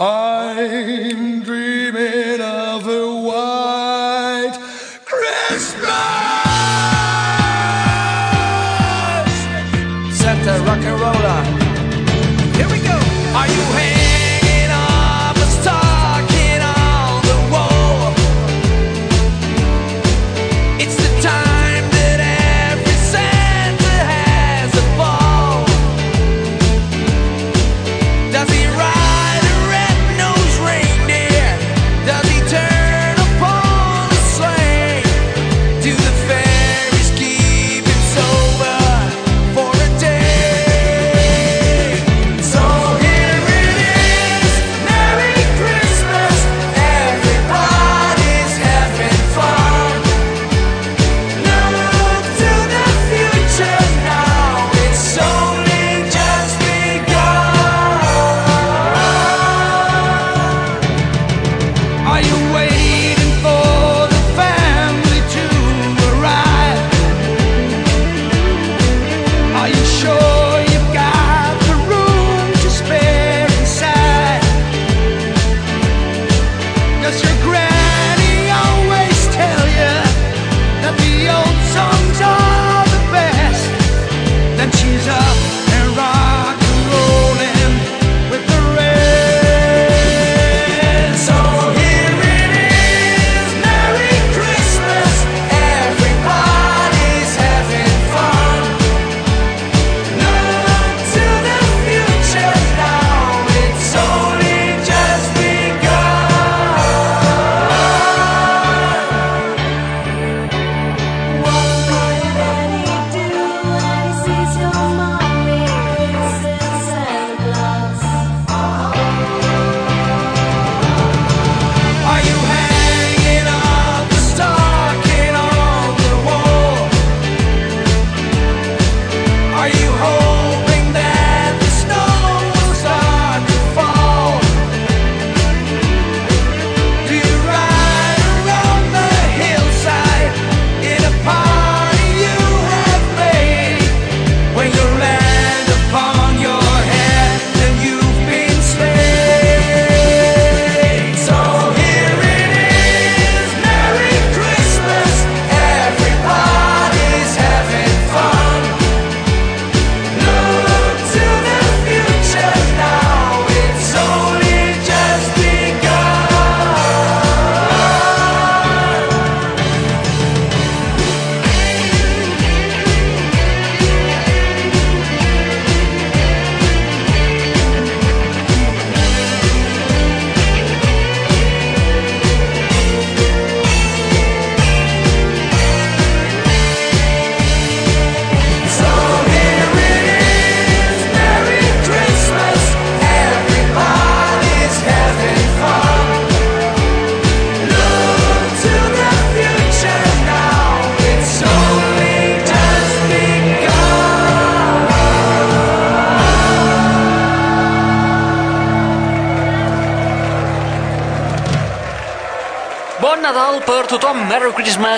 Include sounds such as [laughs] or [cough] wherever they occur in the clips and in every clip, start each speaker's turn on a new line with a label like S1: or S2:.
S1: I'm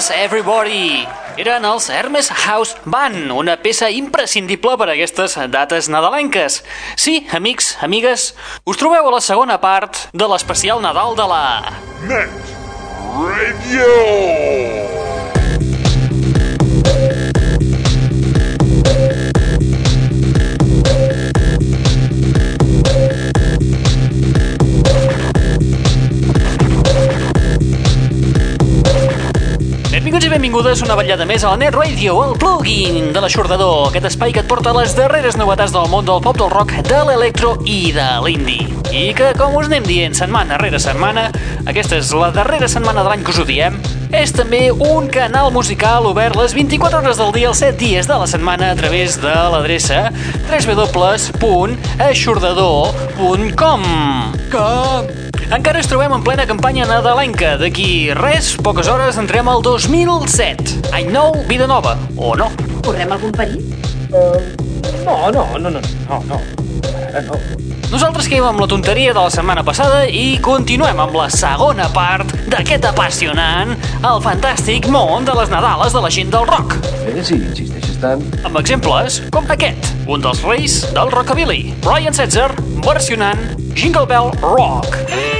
S1: Christmas
S2: everybody! Eren els Hermes House Band, una peça imprescindible per a aquestes dates nadalenques. Sí, amics, amigues, us trobeu a la segona part de l'especial Nadal de la...
S3: Net Radio.
S2: Benvingudes una vetllada més a la Net Radio, el plugin de l'aixordador, aquest espai que et porta les darreres novetats del món del pop, del rock, de l'electro i de l'indie. I que, com us anem dient setmana rere setmana, aquesta és la darrera setmana de l'any que us ho diem, és també un canal musical obert les 24 hores del dia, els 7 dies de la setmana, a través de l'adreça www.aixordador.com Com? Encara ens trobem en plena campanya nadalenca. D'aquí res, poques hores, entrem al 2007. Any nou, vida nova. O no?
S4: Correm algun perill?
S5: Uh, no, no, no, no, no, no. No.
S2: Nosaltres caiem amb la tonteria de la setmana passada i continuem amb la segona part d'aquest apassionant el fantàstic món de les Nadales de la gent del rock.
S5: Eh, sí, insisteixes tant.
S2: Amb exemples com aquest, un dels reis del rockabilly, Brian Setzer, versionant Jingle Bell Rock.
S4: Eh!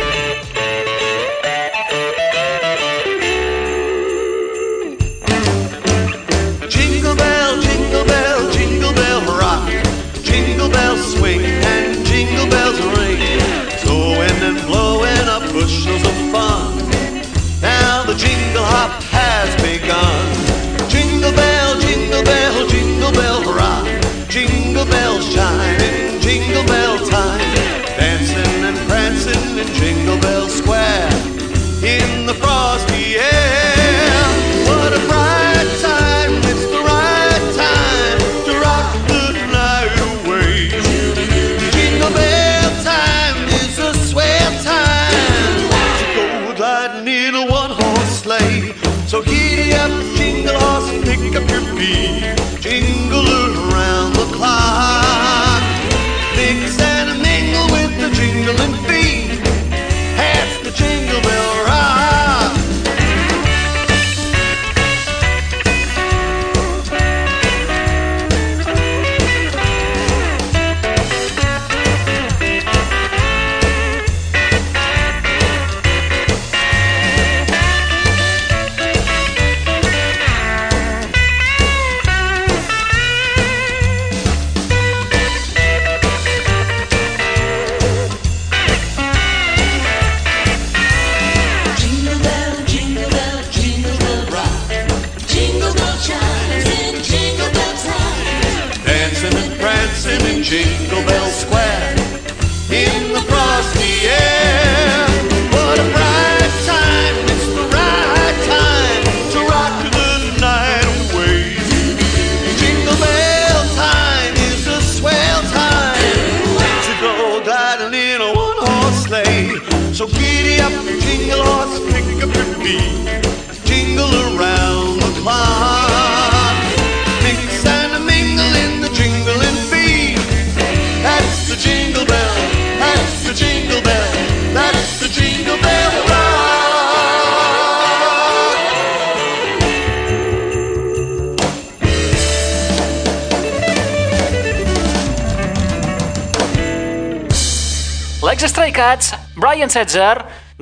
S4: aquests
S2: Stray Cats, Brian Setzer,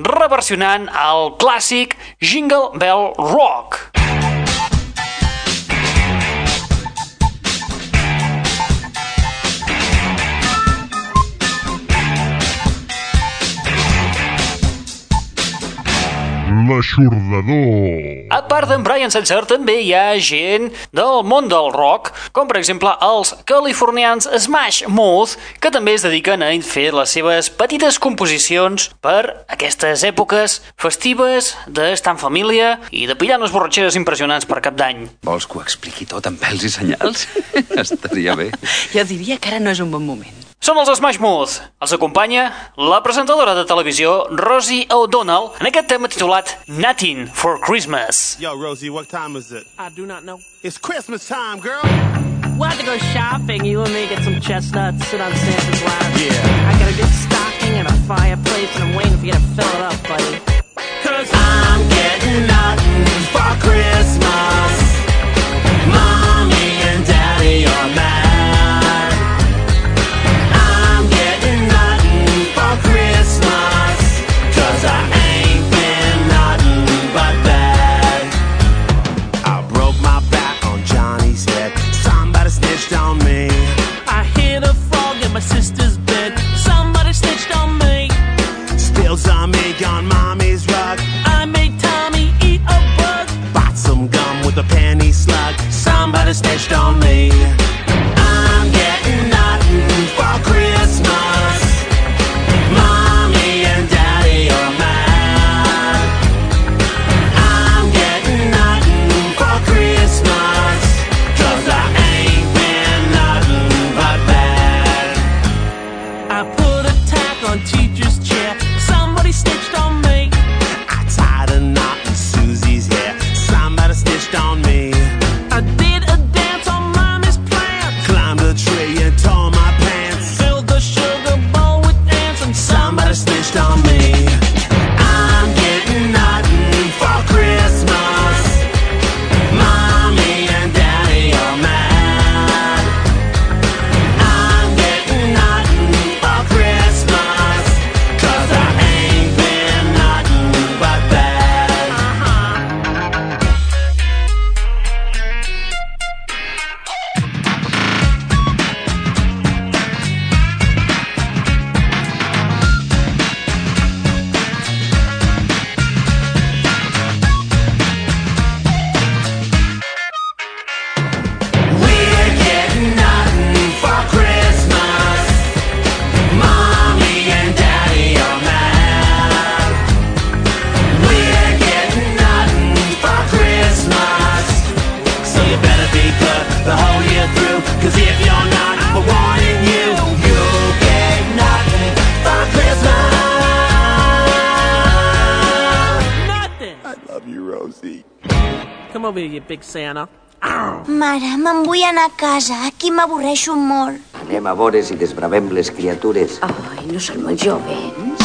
S2: reversionant el clàssic Jingle Bell Rock.
S3: l'aixordador.
S2: A part d'en Brian Setzer, també hi ha gent del món del rock, com per exemple els californians Smash Mouth, que també es dediquen a fer les seves petites composicions per aquestes èpoques festives d'estar en família i de pillar unes borratxeres impressionants per cap d'any.
S6: Vols que ho expliqui tot amb pèls i senyals? [laughs] Estaria bé.
S7: Jo diria que ara no és un bon moment.
S2: Són els Smash Mouth. Els acompanya la presentadora de televisió Rosie O'Donnell en aquest tema titulat Nothing for Christmas.
S8: Yo, Rosie, what time is it?
S9: I do not know.
S8: It's Christmas time, girl!
S9: We'll have to go shopping. You and me get some chestnuts, sit on Santa's lap.
S8: Yeah.
S9: I got a good stocking and a fireplace, and I'm waiting for you to fill it up, buddy. Cause I'm getting nothing for Christmas. Big Santa.
S10: Mare, me'n vull anar a casa. Aquí m'avorreixo molt.
S11: Anem a veure si desbravem les criatures.
S7: Ai, no són molt jovens.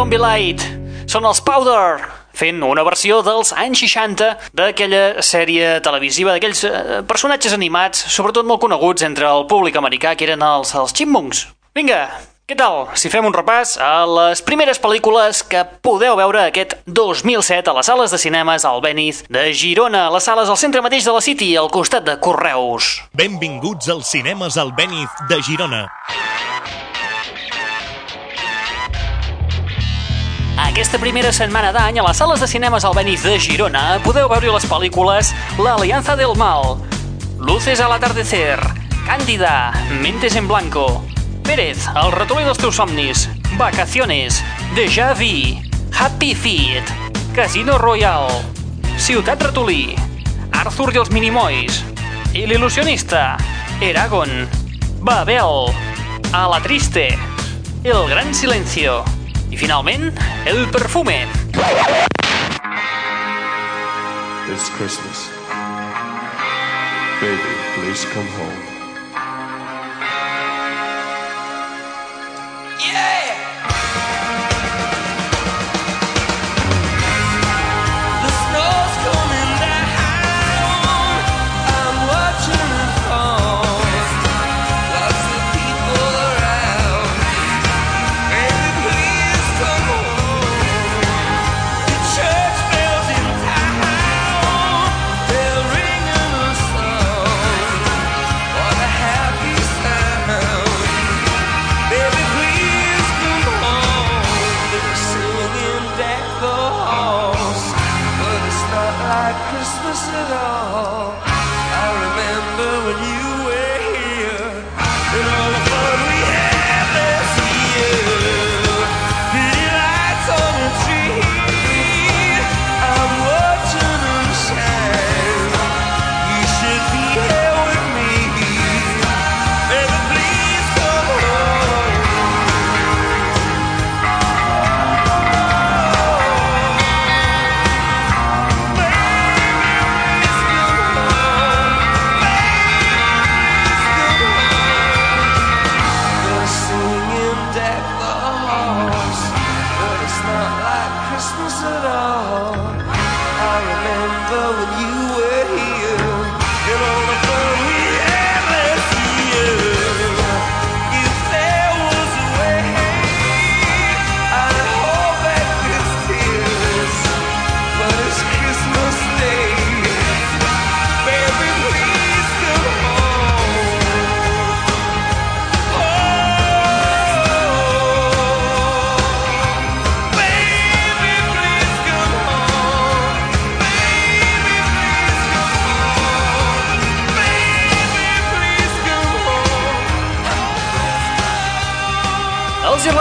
S12: Don't Be.
S2: Són els Powder, fent una versió dels anys 60 d'aquella sèrie televisiva, d'aquells eh, personatges animats, sobretot molt coneguts entre el públic americà, que eren els, els Chipmunks. Vinga, què tal si fem un repàs a les primeres pel·lícules que podeu veure aquest 2007 a les sales de cinemes al Beniz de Girona, a les sales al centre mateix de la City, al costat de Correus.
S13: Benvinguts als cinemes al Beniz de Girona.
S2: Aquesta primera setmana d'any a les sales de cinemes al Beniz de Girona podeu veure les pel·lícules La Alianza del Mal, Luces al atardecer, Cándida, Mentes en Blanco, Pérez, El ratolí dels teus somnis, Vacaciones, Déjà Vu, Happy Feet, Casino Royale, Ciutat Ratolí, Arthur i els Minimois, i l'il·lusionista, Eragon, Babel, A la Triste, El Gran Silencio i finalment El Perfume.
S14: It's Christmas. Baby, please come home.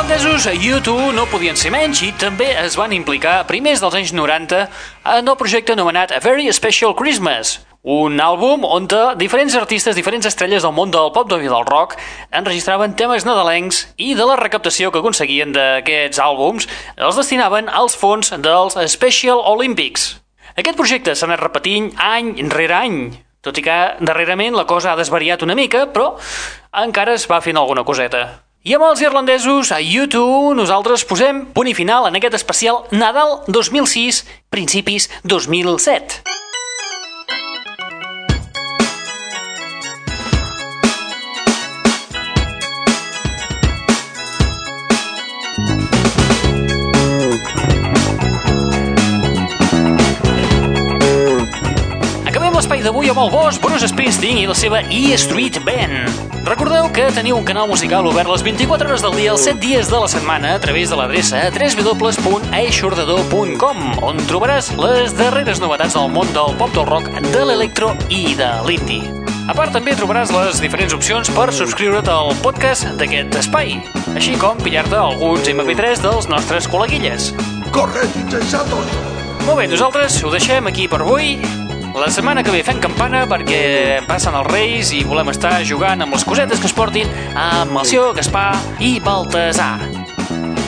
S2: Els irlandesos U2 no podien ser menys i també es van implicar a primers dels anys 90 en el projecte anomenat A Very Special Christmas, un àlbum on diferents artistes, diferents estrelles del món del pop i del rock enregistraven temes nadalencs i de la recaptació que aconseguien d'aquests àlbums els destinaven als fons dels Special Olympics. Aquest projecte s'ha anat repetint any rere any, tot i que darrerament la cosa ha desvariat una mica, però encara es va fent alguna coseta. I amb els irlandesos, a U2, nosaltres posem punt i final en aquest especial Nadal 2006, principis 2007. L'espai d'avui amb el boss Bruce Springsteen i la seva E Street Band. Recordeu que teniu un canal musical obert les 24 hores del dia, els 7 dies de la setmana, a través de l'adreça www.eixordador.com, on trobaràs les darreres novetats del món del pop, del rock, de l'electro i de l'indie. A part, també trobaràs les diferents opcions per subscriure't al podcast d'aquest espai, així com pillar-te alguns MP3 dels nostres col·leguilles.
S1: Corred, insensatos!
S2: Molt bé, nosaltres ho deixem aquí per avui. La setmana que ve fem campana perquè passen els Reis i volem estar jugant amb les cosetes que es portin amb el Sió, Gaspar i Baltasar.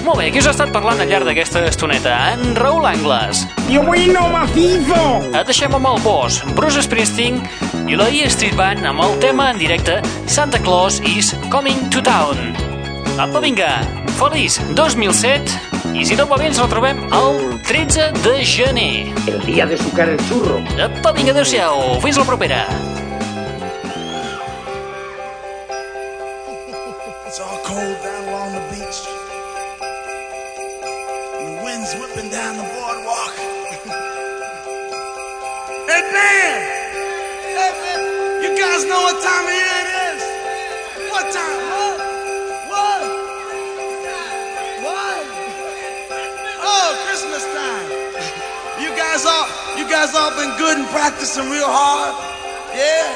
S2: Molt bé, qui us ha estat parlant al llarg d'aquesta estoneta? En Raül Angles.
S15: I avui no macizo!
S2: Et deixem amb el boss, Bruce Springsteen i la E Street Band amb el tema en directe Santa Claus is Coming to Town. Apa, vinga, feliç 2007 i si tot va bé ens retrobem el 13 de gener.
S5: El día de sucar el churro.
S2: Apa, vinga, adeu-siau, fins la propera.
S16: It's all cold down along the beach. And the wind's whipping down the boardwalk. [laughs] hey, man! Hey, man! You guys know what time of year it is? What time? What? Guys all been good and practicing real hard. Yeah.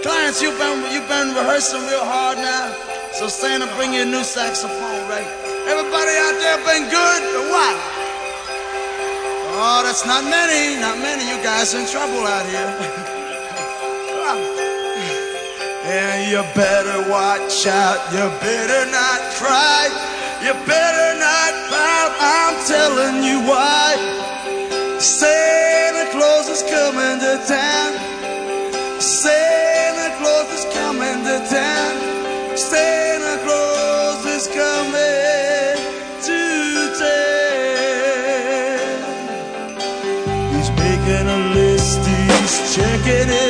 S16: Clients, you've been you've been rehearsing real hard now. So Santa, bring you a new saxophone, right? Everybody out there been good or what? Oh, that's not many, not many. You guys in trouble out here. [laughs] And you better watch out. You better not cry. You better not pout. I'm telling you why. Claus is coming to town. Santa Claus is coming to town. Santa Claus is coming to town. He's making a list, he's checking it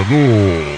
S3: L'aixordador.